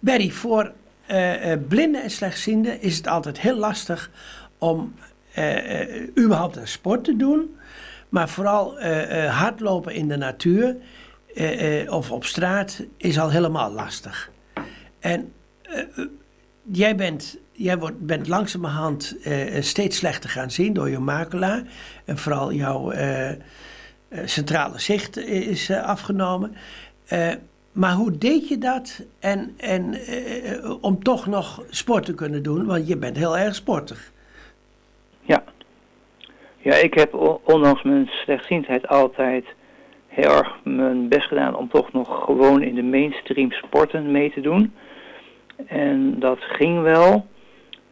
Berry, voor uh, blinden en slechtzienden is het altijd heel lastig om überhaupt een sport te doen. Maar vooral hardlopen in de natuur of op straat is al helemaal lastig. En jij bent jij wordt, bent langzamerhand uh, steeds slechter gaan zien door je macula. En vooral jouw uh, centrale zicht is afgenomen. Maar hoe deed je dat en, en, om toch nog sport te kunnen doen? Want je bent heel erg sportig. Ja. Ja, ik heb ondanks mijn slechtziendheid altijd heel erg mijn best gedaan om toch nog gewoon in de mainstream sporten mee te doen. En dat ging wel.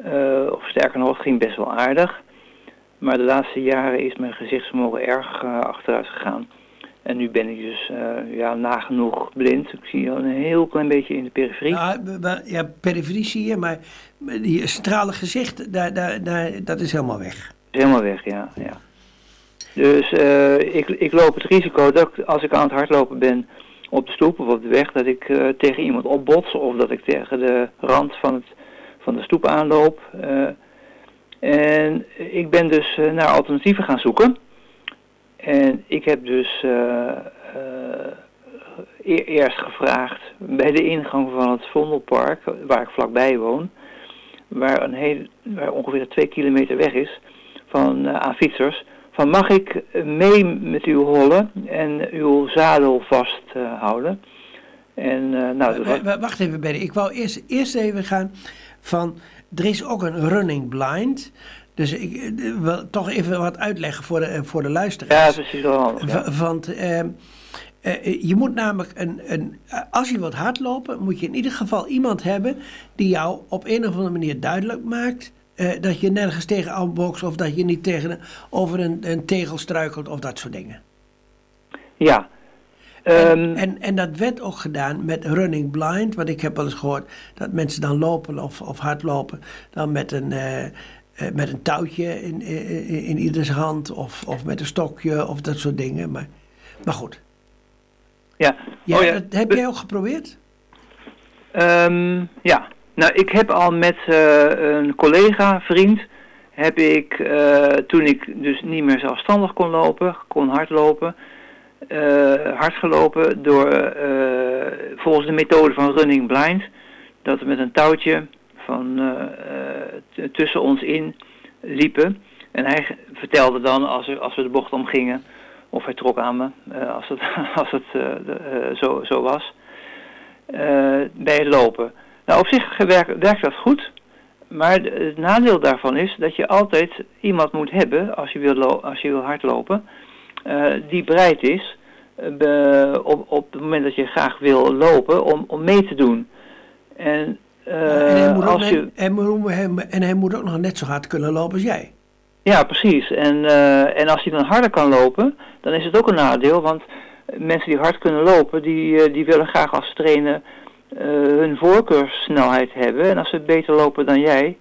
Uh, of sterker nog, het ging best wel aardig. Maar de laatste jaren is mijn gezichtsvermogen erg achteruit gegaan. En nu ben ik dus uh, ja, nagenoeg blind. Ik zie een heel klein beetje in de periferie. Ja, ja periferie zie je, maar die centrale gezicht, daar, daar, daar, dat is helemaal weg. Helemaal weg, ja. ja. Dus ik, ik loop het risico dat als ik aan het hardlopen ben op de stoep of op de weg, dat ik tegen iemand opbots of dat ik tegen de rand van het van de stoep aanloop. Eh, en ik ben dus eh, naar alternatieven gaan zoeken. En ik heb dus uh, eerst gevraagd bij de ingang van het Vondelpark, waar ik vlakbij woon, waar, een heel, waar ongeveer twee kilometer weg is, van, uh, aan fietsers, van mag ik mee met uw hollen en uw zadel vasthouden? en, nou, Wacht even, Benny. Ik wou eerst, eerst even gaan van er is ook een running blind. Dus ik eh, wil toch even wat uitleggen voor de, voor de luisteraars. Ja, precies wel. Ja. Want uh, uh, je moet namelijk, een, een, als je wilt hardlopen, moet je in ieder geval iemand hebben die jou op een of andere manier duidelijk maakt dat je nergens tegen afbokst of dat je niet tegen, over een, een tegel struikelt of dat soort dingen. Ja, en, ehm, en, en, dat werd ook gedaan met running blind. Want ik heb wel eens gehoord dat mensen dan lopen of, of hardlopen. Dan met een, uh, met een touwtje in, in, in, ieders hand. Of, of met een stokje of dat soort dingen. Maar, maar goed. Ja. ja, oh, ja. Dat heb jij ook geprobeerd? Um, ja. Nou, ik heb al met uh, een collega, vriend, heb ik, toen ik dus niet meer zelfstandig kon lopen, kon hardlopen, uh, hard gelopen door volgens de methode van running blind. Dat met een touwtje van uh, tussen ons in liepen. En hij vertelde dan als, we, als we de bocht omgingen, of hij trok aan me, als het, als het zo, zo was, bij het lopen. Nou, op zich werkt, dat goed. Maar het nadeel daarvan is dat je altijd iemand moet hebben, als je wil, als je wil hardlopen, die bereid is op, op het moment dat je graag wil lopen om, om mee te doen. En, uh, en, hij moet als je... en, en hij moet ook nog net zo hard kunnen lopen als jij. Ja, precies. En, uh, en als hij dan harder kan lopen, dan is het ook een nadeel. Want mensen die hard kunnen lopen, die, die willen graag als trainen hun voorkeurssnelheid hebben. En als ze beter lopen dan jij,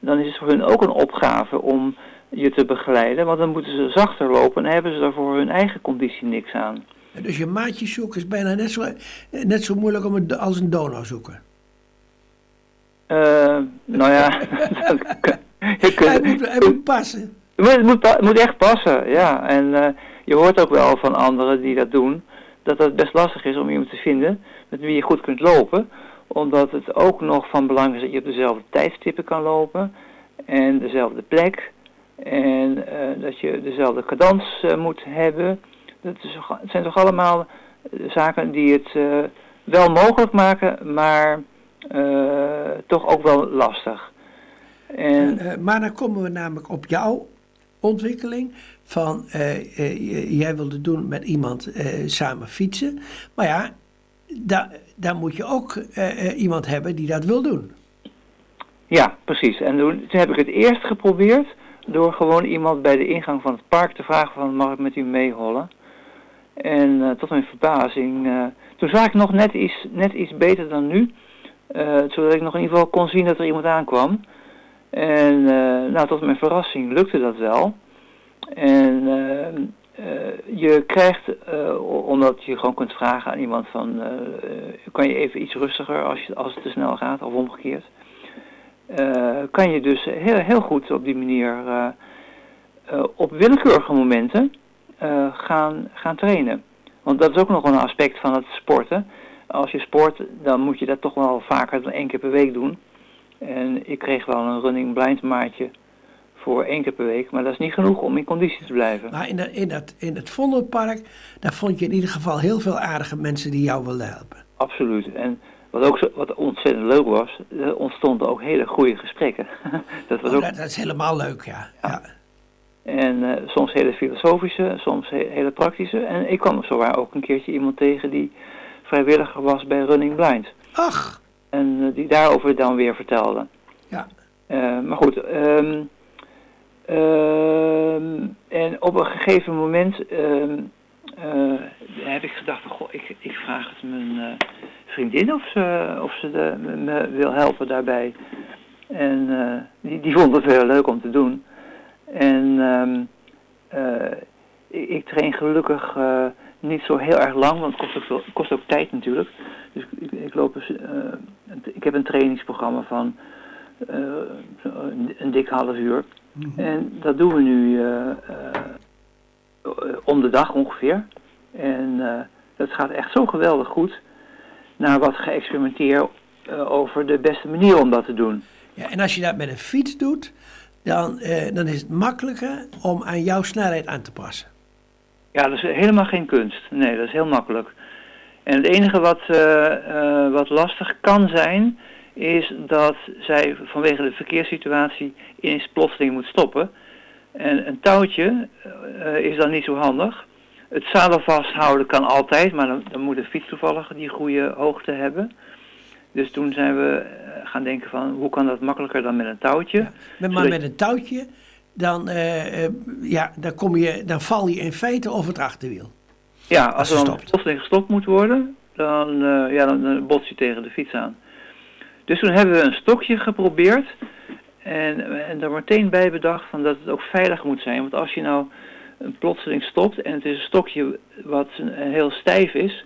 dan is het voor hun ook een opgave om je te begeleiden. Want dan moeten ze zachter lopen en hebben ze daar voor hun eigen conditie niks aan. Dus je maatje zoeken is bijna net zo, net zo moeilijk als een donau zoeken. Uh, nou ja, je kunt, hij, moet, moet passen. Het moet, het moet, echt passen, ja. En uh, je hoort ook wel van anderen die dat doen, dat het best lastig is om iemand te vinden met wie je goed kunt lopen. Omdat het ook nog van belang is dat je op dezelfde tijdstippen kan lopen en dezelfde plek. En uh, dat je dezelfde cadans moet hebben. Dat is, het zijn toch allemaal eh, zaken die het wel mogelijk maken, maar toch ook wel lastig. En, uh, maar dan komen we namelijk op jouw ontwikkeling van jij wilde doen met iemand samen fietsen. Maar ja, daar, daar moet je ook iemand hebben die dat wil doen. Ja, precies. En toen, toen heb ik het eerst geprobeerd door gewoon iemand bij de ingang van het park te vragen van mag ik met u meehollen. En uh, tot mijn verbazing, uh, toen zag ik nog net iets, net iets beter dan nu. Uh, zodat ik nog in ieder geval kon zien dat er iemand aankwam. En nou, tot mijn verrassing lukte dat wel. En je krijgt, omdat je gewoon kunt vragen aan iemand van, kan je even iets rustiger als, je, als het te snel gaat of omgekeerd. kan je dus heel, heel goed op die manier op willekeurige momenten gaan, gaan trainen. Want dat is ook nog een aspect van het sporten. Als je sport, dan moet je dat toch wel vaker dan één keer per week doen. En ik kreeg wel een running blind maatje voor één keer per week. Maar dat is niet genoeg om in conditie te blijven. Maar in, in, dat, in het Vondelpark, daar vond je in ieder geval heel veel aardige mensen die jou wilden helpen. Absoluut. En wat ook zo, wat ontzettend leuk was, er ontstonden ook hele goede gesprekken. dat, was oh, ook... dat, is helemaal leuk, ja. ja. En uh, soms hele filosofische, soms hele praktische. En ik kwam zowaar ook een keertje iemand tegen die vrijwilliger was bij Running Blind. Ach! En uh, die daarover dan weer vertelde. Ja. Uh, maar goed, um, en op een gegeven moment um, heb ik gedacht, goh, ik, ik vraag het mijn vriendin of ze, of ze de, me wil helpen daarbij. En die, die vond het heel leuk om te doen. En um, uh, ik, ik, train gelukkig uh, niet zo heel erg lang, want het kost ook, kost ook tijd natuurlijk. Dus ik, ik loop uh, ik heb een trainingsprogramma van een, een, dik half uur. Mm -hmm. En dat doen we nu om de dag ongeveer. En dat gaat echt zo geweldig goed. Naar wat geëxperimenteerd over de beste manier om dat te doen. Ja, en als je dat met een fiets doet, dan, eh, dan is het makkelijker om aan jouw snelheid aan te passen. Ja, dat is helemaal geen kunst. Nee, dat is heel makkelijk. En het enige wat, uh, uh, wat lastig kan zijn, is dat zij vanwege de verkeerssituatie ineens plotseling moet stoppen. En een touwtje uh, is dan niet zo handig. Het zadel vasthouden kan altijd, maar dan, dan moet de fiets toevallig die goede hoogte hebben. Dus toen zijn we eh, gaan denken van hoe kan dat makkelijker dan met een touwtje. Ja, maar met een touwtje, dan, uh, uh, ja, dan, kom je, dan val je in feite over het achterwiel. Ja, als, als er dan plotseling gestopt moet worden, dan, uh, ja, dan bots je tegen de fiets aan. Dus toen hebben we een stokje geprobeerd en, en er meteen bij bedacht van dat het ook veilig moet zijn. Want als je nou plotseling stopt en het is een stokje wat heel stijf is,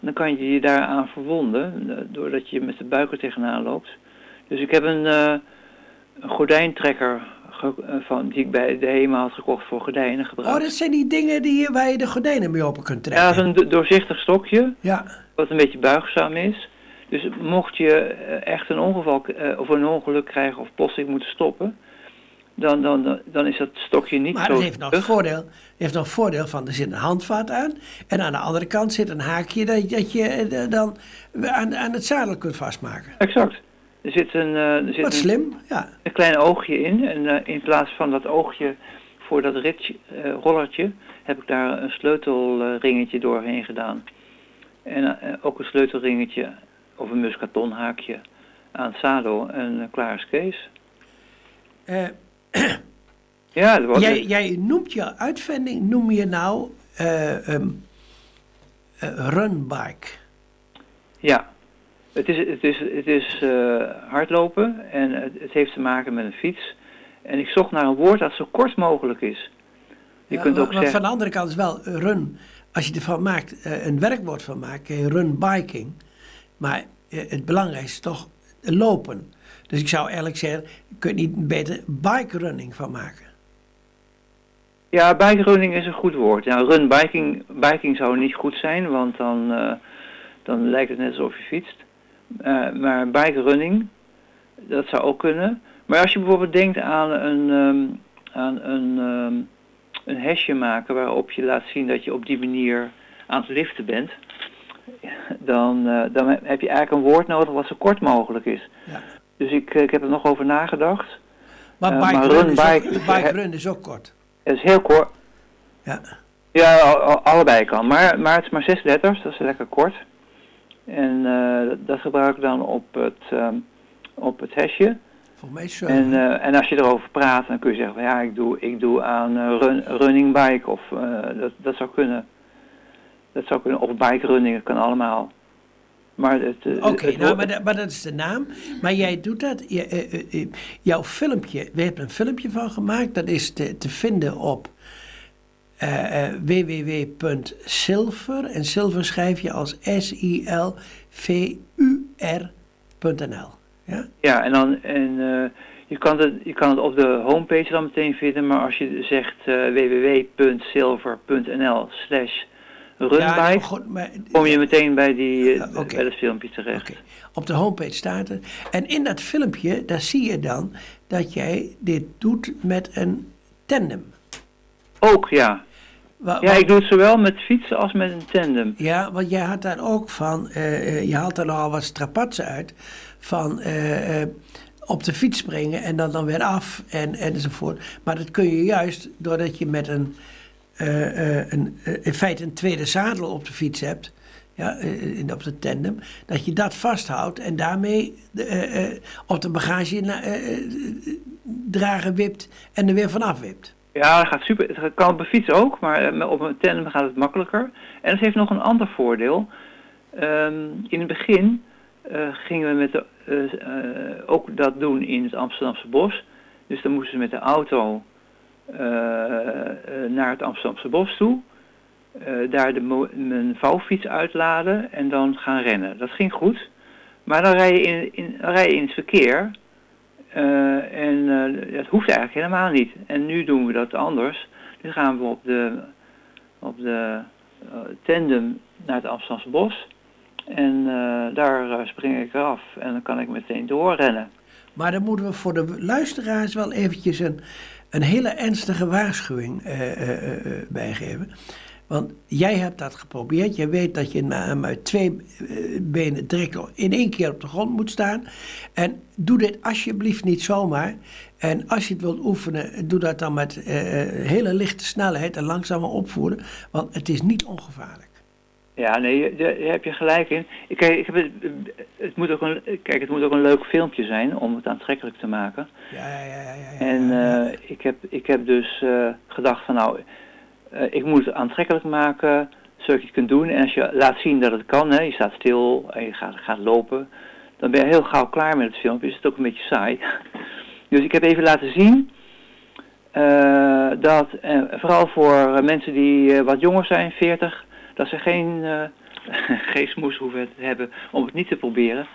dan kan je je daaraan verwonden, eh, doordat je met de buik er tegenaan loopt. Dus ik heb een, uh, een gordijntrekker eh, van, die ik bij de HEMA had gekocht voor gordijnen gebruikt. Oh, dat zijn die dingen die, waar je de gordijnen mee open kunt trekken? Ja, dat is een doorzichtig stokje, ja. wat een beetje buigzaam is. Dus mocht je echt een ongeval of een ongeluk krijgen of plotseling moeten stoppen, dan, dan, dan is dat stokje niet maar zo... Maar het heeft nog, voordeel, heeft nog voordeel van, er zit een handvat aan. En aan de andere kant zit een haakje dat, dat je eh, dan aan, aan het zadel kunt vastmaken. Exact. Er zit een, uh, er zit Wat een, slim, ja. Een klein oogje in. En uh, in plaats van dat oogje voor dat ritje, uh, rollertje... heb ik daar een sleutelringetje doorheen gedaan. En ook een sleutelringetje of een muskatonhaakje aan het zadel. En klaar is Kees. ja, dat jij, jij noemt je uitvinding, noem je nou uh, um, uh, runbike. Ja, het is, het is, het is uh, hardlopen en het, het, heeft te maken met een fiets. En ik zocht naar een woord dat zo kort mogelijk is. Je ja, kunt ook maar, zeggen... van de andere kant is wel run. Als je ervan maakt, een werkwoord van maakt, run biking. Maar het belangrijkste is toch lopen. Dus ik zou eigenlijk zeggen, kun je niet beter bike running van maken? Ja, bike running is een goed woord. Ja, run biking, biking zou niet goed zijn, want dan, dan lijkt het net alsof je fietst. Maar bike running, dat zou ook kunnen. Maar als je bijvoorbeeld denkt aan een, um, aan een, um, een hesje maken waarop je laat zien dat je op die manier aan het liften bent, dan, uh, dan heb je eigenlijk een woord nodig wat zo kort mogelijk is. Ja. Dus ik, ik heb er nog over nagedacht. Maar, uh, bike, maar run, bike, ook, bike run is ook kort. Het is heel kort. Ja. Ja, allebei kan. Maar, maar het is maar zes letters, dat is lekker kort. En uh, dat gebruik ik dan op het, um, op het hesje. Voor mij zo. En, uh, en als je erover praat, dan kun je zeggen van ja, ik doe, ik doe aan run, running bike of dat, dat zou kunnen. Dat zou kunnen, of bike running, kan allemaal. Oké, okay, nou, maar, maar, dat is de naam. Maar jij doet dat. Je, uh, uh, jouw filmpje, we hebben een filmpje van gemaakt. Dat is te, te vinden op uh, www.silver. En silver schrijf je als S-I-L-V-U-R.nl. Ja? ja, en dan... En, uh, je kan, het, je kan het op de homepage dan meteen vinden, maar als je zegt www.silver.nl slash runbike, ja, maar, kom je meteen bij, die, uh, okay. bij dat filmpje terecht. Okay. Op de homepage staat het. En in dat filmpje, daar zie je dan dat jij dit doet met een tandem. Ook, ja. Wa ja, ik doe het zowel met fietsen als met een tandem. Ja, want jij had daar ook van, uh, je haalt er nogal wat strapatsen uit, van uh, op de fiets springen en dan, dan weer af en, enzovoort. Maar dat kun je juist doordat je met een, een in feite een tweede zadel op de fiets hebt, ja, in, op de tandem, dat je dat vasthoudt en daarmee op de bagage dragen wipt en er weer vanaf wipt. Ja, dat gaat super. Het kan op een fiets ook, maar eh, op een tandem gaat het makkelijker. En het heeft nog een ander voordeel. Um, in het begin uh, gingen we met de, uh, ook dat doen in het Amsterdamse bos. Dus dan moesten ze met de auto naar het Amsterdamse bos toe. daar de mijn vouwfiets uitladen en dan gaan rennen. Dat ging goed. Maar dan rij je in, in, rij je in het verkeer uh, en uh, dat hoeft eigenlijk helemaal niet. En nu doen we dat anders. Nu gaan we op de, op de uh, tandem naar het Amsterdamse bos. En daar spring ik eraf en dan kan ik meteen doorrennen. Maar dan moeten we voor de luisteraars wel eventjes een, een hele ernstige waarschuwing bijgeven. Want jij hebt dat geprobeerd. Je weet dat je met twee eh, benen direct in één keer op de grond moet staan. En doe dit alsjeblieft niet zomaar. En als je het wilt oefenen, doe dat dan met uh, hele lichte snelheid en langzamer opvoeren. Want het is niet ongevaarlijk. Ja, nee, daar heb je gelijk in. Ik, ik heb het, het, moet ook een, kijk, het moet ook een leuk filmpje zijn om het aantrekkelijk te maken. Ja, ja, ja. ja, ja en uh, ik, heb, ik heb dus uh, gedacht van nou, ik moet het aantrekkelijk maken, zodat je het kunt doen. En als je laat zien dat het kan, hè, je staat stil en je gaat, gaat lopen, dan ben je heel gauw klaar met het filmpje. Is het ook een beetje saai. dus ik heb even laten zien uh, dat, uh, vooral voor mensen die wat jonger zijn, 40, dat ze geen, smoes hoeven te hebben om het niet te proberen.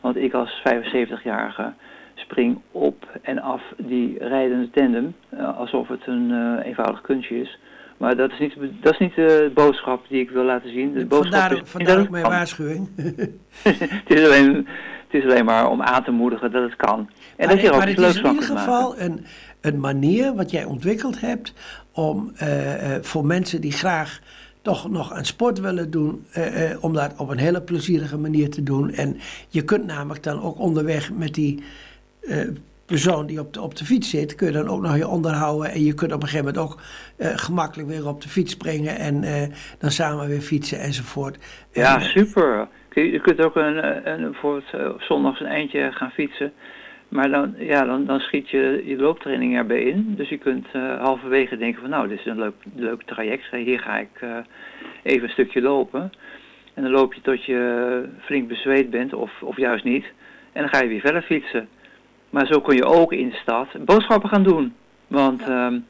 Want ik als 75-jarige spring op en af die rijdende tandem, alsof het een eenvoudig kunstje is. Maar dat is niet, dat is niet de boodschap die ik wil laten zien. De boodschap vandaar, is, vandaar ook mijn waarschuwing. het, is alleen, het is alleen maar om aan te moedigen dat het kan. En maar, dat je ook maar het is in ieder geval een, een manier wat jij ontwikkeld hebt om uh, uh, voor mensen die graag toch nog aan sport willen doen, om dat op een hele plezierige manier te doen. En je kunt namelijk dan ook onderweg met die persoon die op de, op de fiets zit, kun je dan ook nog je onderhouden. En je kunt op een gegeven moment ook uh, gemakkelijk weer op de fiets springen en uh, dan samen weer fietsen enzovoort. Ja, super. Je kunt ook een, een, bijvoorbeeld op zondags een eindje gaan fietsen. Maar dan, ja, dan, dan schiet je je looptraining erbij in. Dus je kunt halverwege denken van nou, dit is een leuk, leuk traject. Hier ga ik even een stukje lopen. En dan loop je tot je flink bezweet bent of, of juist niet. En dan ga je weer verder fietsen. Maar zo kun je ook in de stad boodschappen gaan doen. Want ja.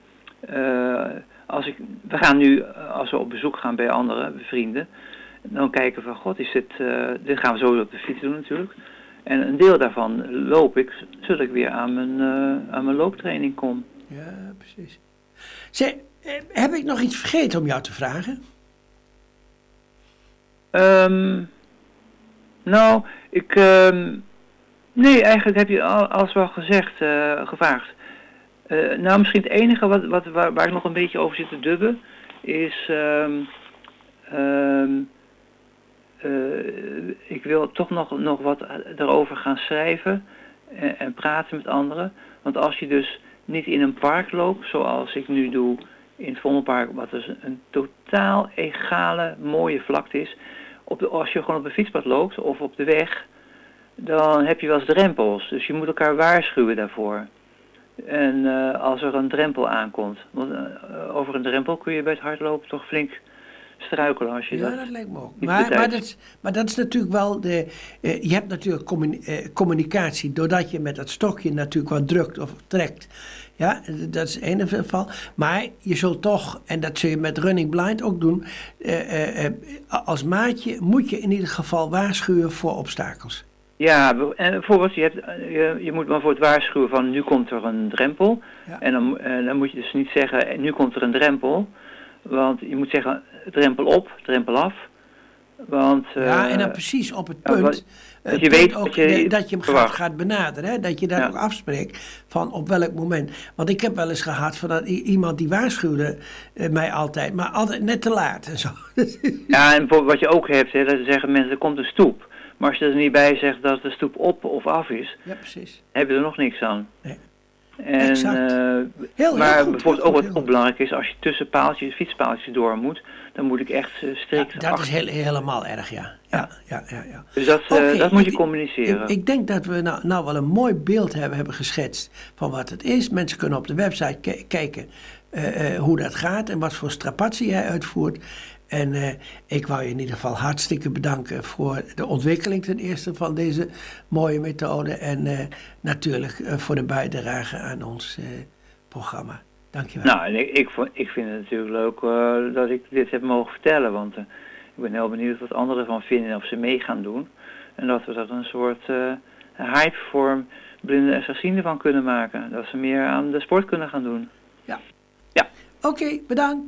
uh, als ik, we gaan nu, als we op bezoek gaan bij andere vrienden, dan kijken we van, god, is dit, uh, dit gaan we zo op de fiets doen natuurlijk. En een deel daarvan loop ik, zodat ik weer aan mijn, uh, aan mijn looptraining kom. Ja, precies. Zeg, heb ik nog iets vergeten om jou te vragen? Um, nou, ik... Um, Nee, eigenlijk heb je alles wel gezegd, uh, gevraagd. Uh, nou, misschien het enige wat, wat, waar, ik nog een beetje over zit te dubben, is... Um, um, uh, ik wil toch nog, nog wat erover gaan schrijven en, en, praten met anderen. Want als je dus niet in een park loopt, zoals ik nu doe in het Vondelpark, wat dus een totaal egale, mooie vlakte is. Op de, als je gewoon op een fietspad loopt of op de weg dan heb je wel eens drempels. Dus je moet elkaar waarschuwen daarvoor. En uh, als er een drempel aankomt. Want uh, over een drempel kun je bij het hardlopen toch flink struikelen als je Ja, dat... dat lijkt me ook. Maar, maar, dat, is- maar dat is natuurlijk wel de. eh, je hebt natuurlijk communi- eh, communicatie doordat je met dat stokje natuurlijk wat drukt of trekt. Ja, dat is één geval. Maar je zult toch, en dat zul je met Running Blind ook doen. eh, eh, eh, als maatje moet je in ieder geval waarschuwen voor obstakels. Ja, en bijvoorbeeld, je, hebt, eh, je, je moet bijvoorbeeld waarschuwen van nu komt er een drempel. Ja. En dan, eh, dan moet je dus niet zeggen, eh, nu komt er een drempel. Want je moet zeggen, drempel op, drempel af. Want, ja, en dan precies op het ja, punt. wat- eh, dat je punt weet ook, je dat je hem gaat, gaat benaderen. Hè? Dat je daar Ja. ook afspreekt van op welk moment. Want ik heb wel eens gehad van dat iemand die waarschuwde mij altijd, maar altijd net te laat en zo. Ja, en wat je ook hebt, hè, dat zeggen mensen, er komt een stoep. Maar als je er niet bij zegt dat de stoep op of af is, ja, precies. heb je er nog niks aan. Nee. En, Exact. eh, Heel, heel maar goed, bijvoorbeeld ook wat ook belangrijk is, als je tussen paaltjes, fietspaaltjes door moet, dan moet ik echt strikt dat is heel, helemaal erg, ja. Ja, ja, ja. ja. Dus dat, eh, dat moet je communiceren. Ik, ik denk dat we nou, nou wel een mooi beeld hebben, hebben geschetst van wat het is. Mensen kunnen op de website ki- kijken eh, eh, hoe dat gaat en wat voor strapatie jij uitvoert. En eh, ik wou je in ieder geval hartstikke bedanken voor de ontwikkeling ten eerste van deze mooie methode. En natuurlijk voor de bijdrage aan ons programma. Dankjewel. Nou, en ik, ik, ik vind het natuurlijk leuk dat ik dit heb mogen vertellen, want ik ben heel benieuwd wat anderen ervan vinden en of ze mee gaan doen. En dat we dat een soort hype voor blinden en van kunnen maken. Dat ze meer aan de sport kunnen gaan doen. Oké, bedankt.